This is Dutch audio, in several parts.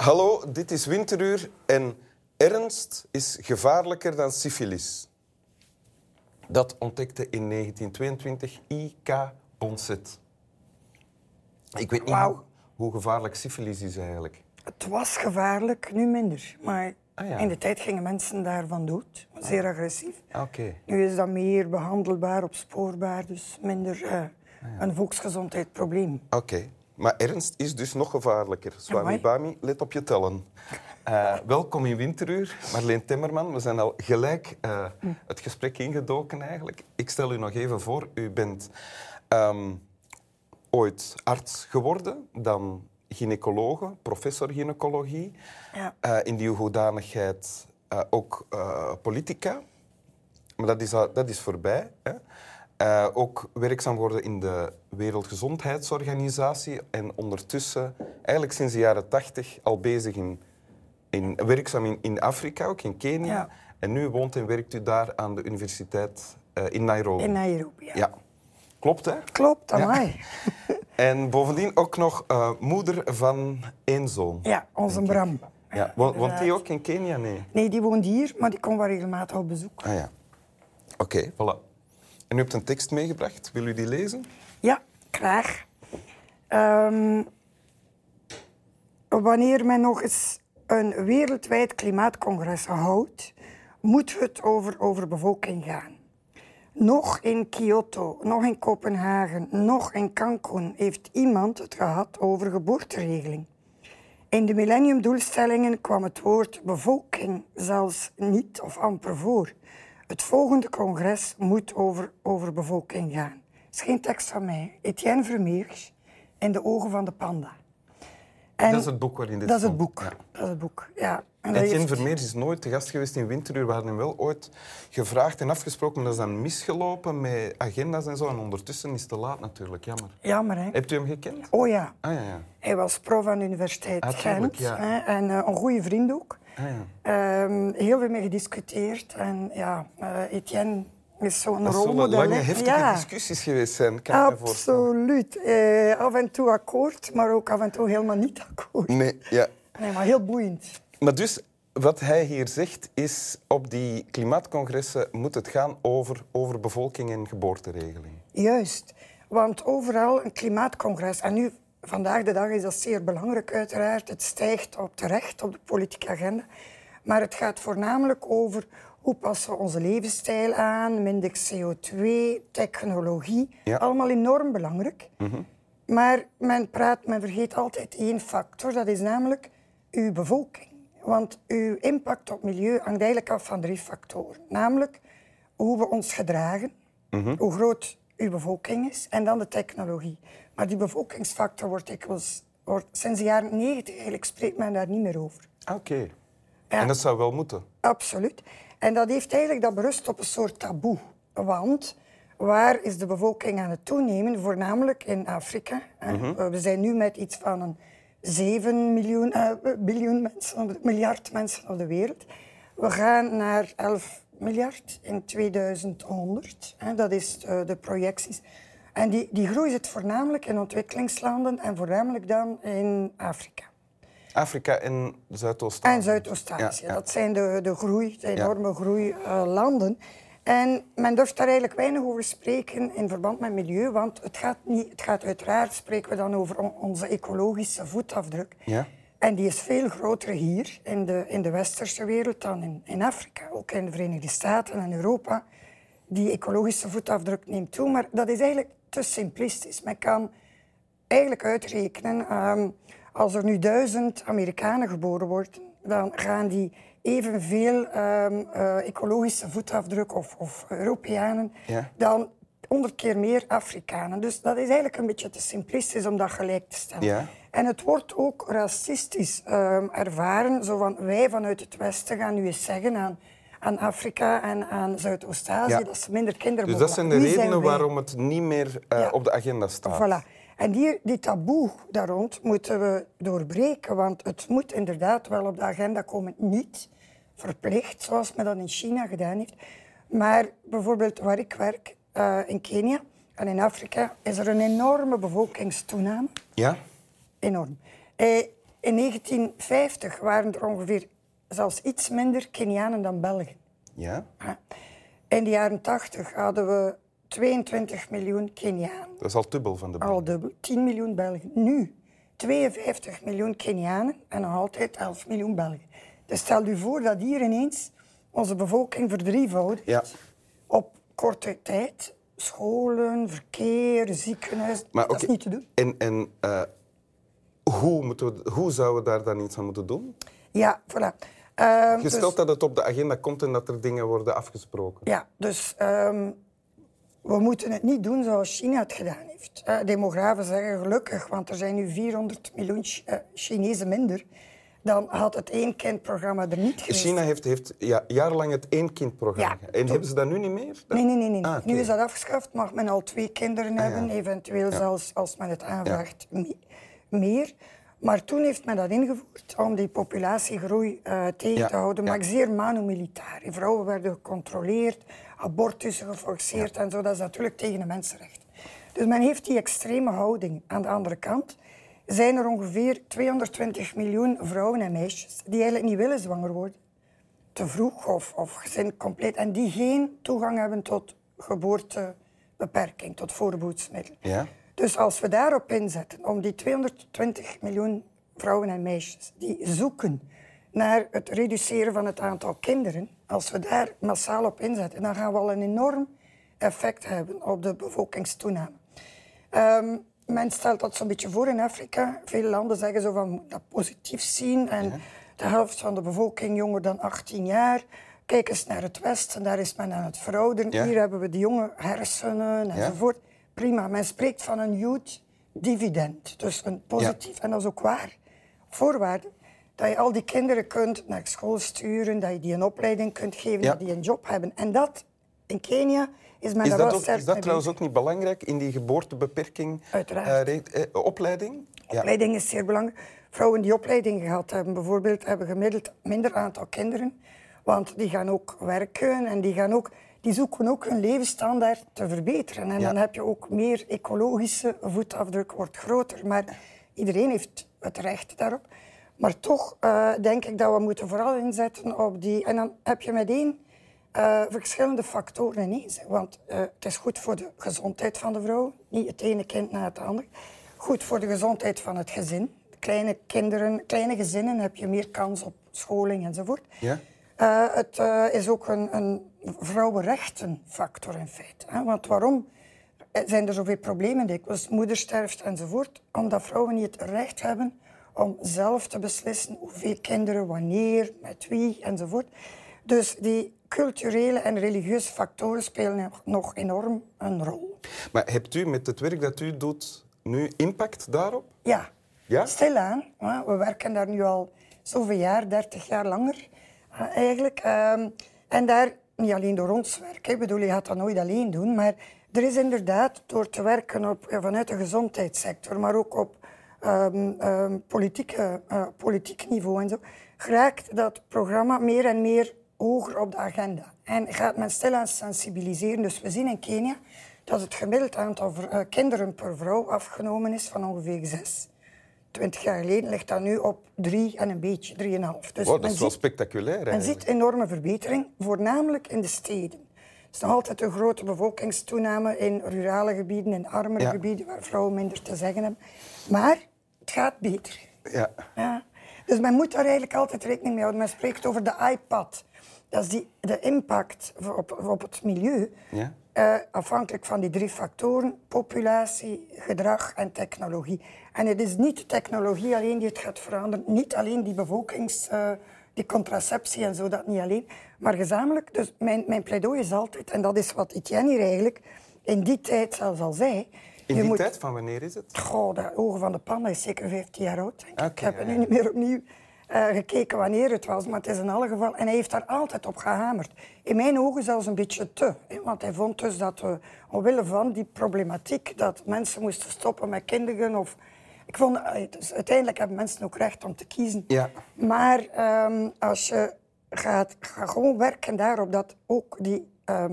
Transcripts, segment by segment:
Hallo, dit is Winteruur en ernst is gevaarlijker dan syfilis. Dat ontdekte in 1922 I.K. Bonset. Ik weet niet hoe, hoe gevaarlijk syfilis is eigenlijk. Het was gevaarlijk, nu minder. Maar Ah, ja. in de tijd gingen mensen daarvan dood. Zeer agressief. Oké. Nu is dat meer behandelbaar, opspoorbaar, dus minder eh, Ah, een volksgezondheidsprobleem. Oké. Maar ernst is dus nog gevaarlijker. Swami. Bami, let op je tellen. Eh, welkom in Winteruur, Marleen Timmerman. We zijn al gelijk eh, het gesprek ingedoken eigenlijk. Ik stel u nog even voor. U bent ehm, ooit arts geworden, dan gynaecologe, professor gynaecologie. Ja. Eh, in die hoedanigheid ook politica. Maar dat is, dat is voorbij. Hè. Eh, ook werkzaam worden in de Wereldgezondheidsorganisatie en ondertussen, eigenlijk sinds de jaren tachtig, al bezig in, in werkzaam in, in Afrika, ook in Kenia. Ja. En nu woont en werkt u daar aan de universiteit eh, in Nairobi. In Nairobi, ja. Ja, klopt hè? Klopt, amai. En bovendien ook nog eh, moeder van één zoon. Ja, onze Bram. Ja, wo- woont die ook in Kenia? Nee. Nee, die woont hier, maar die komt wel regelmatig op bezoek. Ah ja. Oké, voilà. En u hebt een tekst meegebracht. Wil u die lezen? Ja, graag. Ehm, wanneer men nog eens een wereldwijd klimaatcongres houdt, moet het over overbevolking gaan. Nog in Kyoto, nog in Kopenhagen, nog in Cancun heeft iemand het gehad over geboorteregeling. In de millenniumdoelstellingen kwam het woord bevolking zelfs niet of amper voor. Het volgende congres moet over overbevolking gaan. Het is geen tekst van mij. Etienne Vermeers in de ogen van de panda. En dat is het boek waarin dit Dat is het boek. Ja. Dat is het boek, ja. En dat Etienne heeft- Vermeers is nooit te gast geweest in Winteruur. We hadden hem wel ooit gevraagd en afgesproken, maar dat is dan misgelopen met agenda's en zo. En ondertussen is het te laat natuurlijk, jammer. Jammer, hè? Hebt u hem gekend? Oh ja. Ah ja, ja. Hij was prof aan de Universiteit Ah, Gent. ja. hè, en eh, een goede vriend ook. Ah, ja. Ehm, heel veel mee gediscuteerd. En ja, eh, Etienne is zo'n Dat zullen rolmodel. lange, heftige ja. discussies geweest zijn, kan. Absoluut. Eh, af en toe akkoord, maar ook af en toe helemaal niet akkoord. Nee, ja. Nee, maar heel boeiend. Maar dus, wat hij hier zegt, is op die klimaatcongressen moet het gaan over, over bevolking en geboorteregeling. Juist. Want overal een klimaatcongres. En nu, vandaag de dag is dat zeer belangrijk uiteraard. Het stijgt op terecht op de politieke agenda. Maar het gaat voornamelijk over hoe passen we onze levensstijl aan, minder CO2, technologie. Ja. Allemaal enorm belangrijk. Maar men praat, men vergeet altijd één factor. Dat is namelijk uw bevolking. Want uw impact op milieu hangt eigenlijk af van drie factoren. Namelijk hoe we ons gedragen, hoe groot uw bevolking is en dan de technologie. Maar die bevolkingsfactor wordt, dikwijls, wordt sinds de jaren 90 eigenlijk spreekt men daar niet meer over. Oké. Ja. En dat zou wel moeten. Absoluut. En dat heeft eigenlijk dat berust op een soort taboe. Want waar is de bevolking aan het toenemen? Voornamelijk in Afrika. Mhm. We zijn nu met iets van een 7 miljoen, eh, biljoen mensen, miljard mensen op de wereld. We gaan naar 11 miljard in 2100. Hè. Dat is de, de projecties. En die, die groei zit voornamelijk in ontwikkelingslanden en voornamelijk dan in Afrika. Afrika en Zuidoost-Azië. En Zuidoost-Azië. Ja, ja. Dat zijn de, de groei, de enorme groeilanden. en men durft daar eigenlijk weinig over spreken in verband met milieu, want het gaat, niet, het gaat uiteraard, spreken we dan over on- onze ecologische voetafdruk. Ja. En die is veel groter hier in de, in de westerse wereld dan in, in Afrika. Ook in de Verenigde Staten en Europa. Die ecologische voetafdruk neemt toe, maar dat is eigenlijk te simplistisch. Men kan eigenlijk uitrekenen, ehm, als er nu duizend Amerikanen geboren worden, dan gaan die evenveel ehm, eh, ecologische voetafdruk of, of Europeanen Ja. dan honderd keer meer Afrikanen. Dus dat is eigenlijk een beetje te simplistisch om dat gelijk te stellen. Ja. En het wordt ook racistisch ehm, ervaren, zo van wij vanuit het Westen gaan nu eens zeggen aan, aan Afrika en aan Zuidoost-Azië Ja. dat ze minder kinderen Dus dat zijn de redenen waarom het niet meer eh, Ja. op de agenda staat. Voilà. En die, die taboe daar rond moeten we doorbreken, want het moet inderdaad wel op de agenda komen. Niet verplicht, zoals men dat in China gedaan heeft. Maar bijvoorbeeld waar ik werk, eh, in Kenia en in Afrika, is er een enorme bevolkingstoename. Ja? Enorm. Eh, In 1950 waren er ongeveer zelfs iets minder Kenianen dan Belgen. Ja? In de jaren 80 hadden we 22 miljoen Kenianen. Dat is al dubbel van de Belgen. Al dubbel, 10 miljoen Belgen. Nu 52 miljoen Kenianen en nog altijd 11 miljoen Belgen. Dus stel u voor dat hier ineens onze bevolking verdrievoudigt Ja. op korte tijd. Scholen, verkeer, ziekenhuis, Maar dat is niet te doen. En, en eh, hoe, moeten we, hoe zouden we daar dan iets aan moeten doen? Ja, voilà. Ehm, Gesteld dat het op de agenda komt en dat er dingen worden afgesproken. Ja, dus ehm, we moeten het niet doen zoals China het gedaan heeft. Eh, demografen zeggen gelukkig, want er zijn nu 400 miljoen Chi- eh, Chinezen minder. Dan had het één-kindprogramma er niet geweest. China heeft, heeft ja, jarenlang het één-kindprogramma. Ja, en hebben ze dat nu niet meer? Nee, nee, nee. nee. Ah. Nu is dat afgeschaft, mag men al twee kinderen hebben, ja. eventueel zelfs als men het aanvraagt me- meer. Maar toen heeft men dat ingevoerd om die populatiegroei eh, tegen Ja, te houden, ja. maar zeer mano-militair. Vrouwen werden gecontroleerd, abortussen geforceerd en zo. Dat is natuurlijk tegen de mensenrechten. Dus men heeft die extreme houding. Aan de andere kant zijn er ongeveer 220 miljoen vrouwen en meisjes die eigenlijk niet willen zwanger worden te vroeg of, of gezin compleet en die geen toegang hebben tot geboortebeperking, tot voorbehoedsmiddelen. Ja. Dus als we daarop inzetten, om die 220 miljoen vrouwen en meisjes die zoeken naar het reduceren van het aantal kinderen, als we daar massaal op inzetten, dan gaan we al een enorm effect hebben op de bevolkingstoename. Ehm, men stelt dat zo'n beetje voor in Afrika. Veel landen zeggen zo van, dat positief zien. En de helft van de bevolking jonger dan 18 jaar. Kijk eens naar het Westen, daar is men aan het verouderen. Ja. Hier hebben we de jonge hersenen enzovoort. Prima, men spreekt van een youth dividend. Dus een positief, en dat is ook waar. Voorwaarde dat je al die kinderen kunt naar school sturen, dat je die een opleiding kunt geven, Ja. dat die een job hebben. En dat in Kenia is men Is dat, wel ook, sterk is dat trouwens ook niet belangrijk in die geboortebeperking? Uiteraard. eh, re- eh, opleiding? Ja. Opleiding is zeer belangrijk. Vrouwen die opleiding gehad hebben, bijvoorbeeld, hebben gemiddeld minder aantal kinderen. Want die gaan ook werken en die, gaan ook, die zoeken ook hun levensstandaard te verbeteren. En Ja. dan heb je ook meer ecologische voetafdruk, wordt groter. Maar iedereen heeft het recht daarop. Maar toch eh, denk ik dat we moeten vooral inzetten op die... En dan heb je meteen eh, verschillende factoren ineens. Want eh, het is goed voor de gezondheid van de vrouw. Niet het ene kind na het andere. Goed voor de gezondheid van het gezin. Kleine kinderen, kleine gezinnen heb je meer kans op scholing enzovoort. Ja? Eh, het eh, is ook een, een vrouwenrechtenfactor in feite. Hè? Want waarom zijn er zoveel problemen dikwijls? Moedersterft enzovoort. Omdat vrouwen niet het recht hebben om zelf te beslissen hoeveel kinderen, wanneer, met wie enzovoort. Dus die culturele en religieuze factoren spelen nog- enorm een rol. Maar hebt u met het werk dat u doet nu impact daarop? Ja, Ja? stilaan. We werken daar nu al zoveel jaar, 30 jaar langer eigenlijk. Ehm, en daar, niet alleen door ons werk, ik bedoel, je gaat dat nooit alleen doen, maar er is inderdaad door te werken op, ja, vanuit de gezondheidssector, maar ook op ehm, ehm, politieke, eh, politiek niveau en zo, geraakt dat programma meer en meer hoger op de agenda. En gaat men stilaan sensibiliseren. Dus we zien in Kenia dat het gemiddeld aantal eh, kinderen per vrouw afgenomen is van ongeveer zes. Twintig jaar geleden ligt dat nu op drie en een beetje, drieënhalf. Dus Wow, dat men is wel ziet- spectaculair men eigenlijk. ziet enorme verbetering, voornamelijk in de steden. Er is nog altijd een grote bevolkingstoename in rurale gebieden, in armere Ja. gebieden waar vrouwen minder te zeggen hebben. Maar het gaat beter. Ja. Ja. Dus men moet daar eigenlijk altijd rekening mee houden. Men spreekt over de iPad. Dat is die, de impact op, op het milieu. Ja. Eh, afhankelijk van die drie factoren: populatie, gedrag en technologie. En het is niet de technologie alleen die het gaat veranderen, niet alleen die bevolkings, eh, die contraceptie en zo, dat niet alleen, maar gezamenlijk. Dus mijn, mijn pleidooi is altijd, en dat is wat Etienne hier eigenlijk in die tijd zelfs al zei. In die moet, tijd, van wanneer is het? Goh, de ogen van de panda is zeker 15 jaar oud. denk ik. Heb het ja, nu niet meer opnieuw eh, gekeken wanneer het was, maar het is in alle geval. En hij heeft daar altijd op gehamerd. In mijn ogen zelfs een beetje te. Hè, want hij vond dus dat we, omwille van die problematiek, dat mensen moesten stoppen met kinderen. Of, ik vond, eh, dus uiteindelijk hebben mensen ook recht om te kiezen. Ja. Maar ehm, als je gaat, ga gewoon werken daarop dat ook die eh,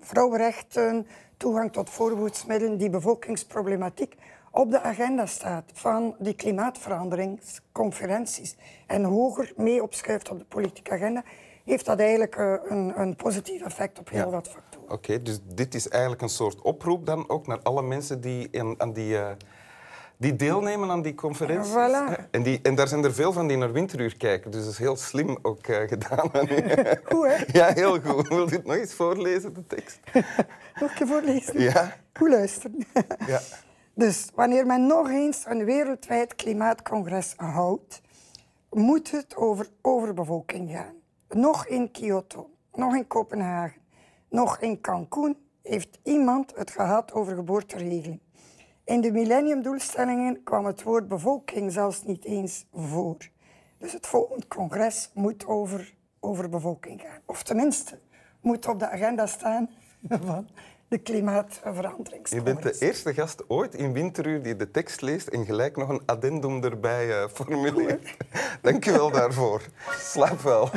vrouwenrechten, toegang tot voorbehoedsmiddelen, die bevolkingsproblematiek op de agenda staat van die klimaatveranderingsconferenties en hoger mee opschuift op de politieke agenda, heeft dat eigenlijk eh, een, een positief effect op heel Ja. wat factoren. Oké, dus dit is eigenlijk een soort oproep dan ook naar alle mensen die in, aan die, eh, die deelnemen aan die conferenties. Voilà. hè? En, die, en daar zijn er veel van die naar Winteruur kijken, dus dat is heel slim ook eh, gedaan. Goed, hè? ja, heel goed. Wil je het nog eens voorlezen, de tekst? Nog een keer voorlezen? Ja. Goed luisteren. ja. Dus wanneer men nog eens een wereldwijd klimaatcongres houdt, moet het over overbevolking gaan. Nog in Kyoto, nog in Kopenhagen, nog in Cancún heeft iemand het gehad over geboorteregeling. In de millenniumdoelstellingen kwam het woord bevolking zelfs niet eens voor. Dus het volgende congres moet over overbevolking gaan. Of tenminste, moet op de agenda staan van de Je klimaatveranderingscongres. bent de eerste gast ooit in Winteruur die de tekst leest en gelijk nog een addendum erbij eh, formuleert. Dank je wel daarvoor. Slaap wel.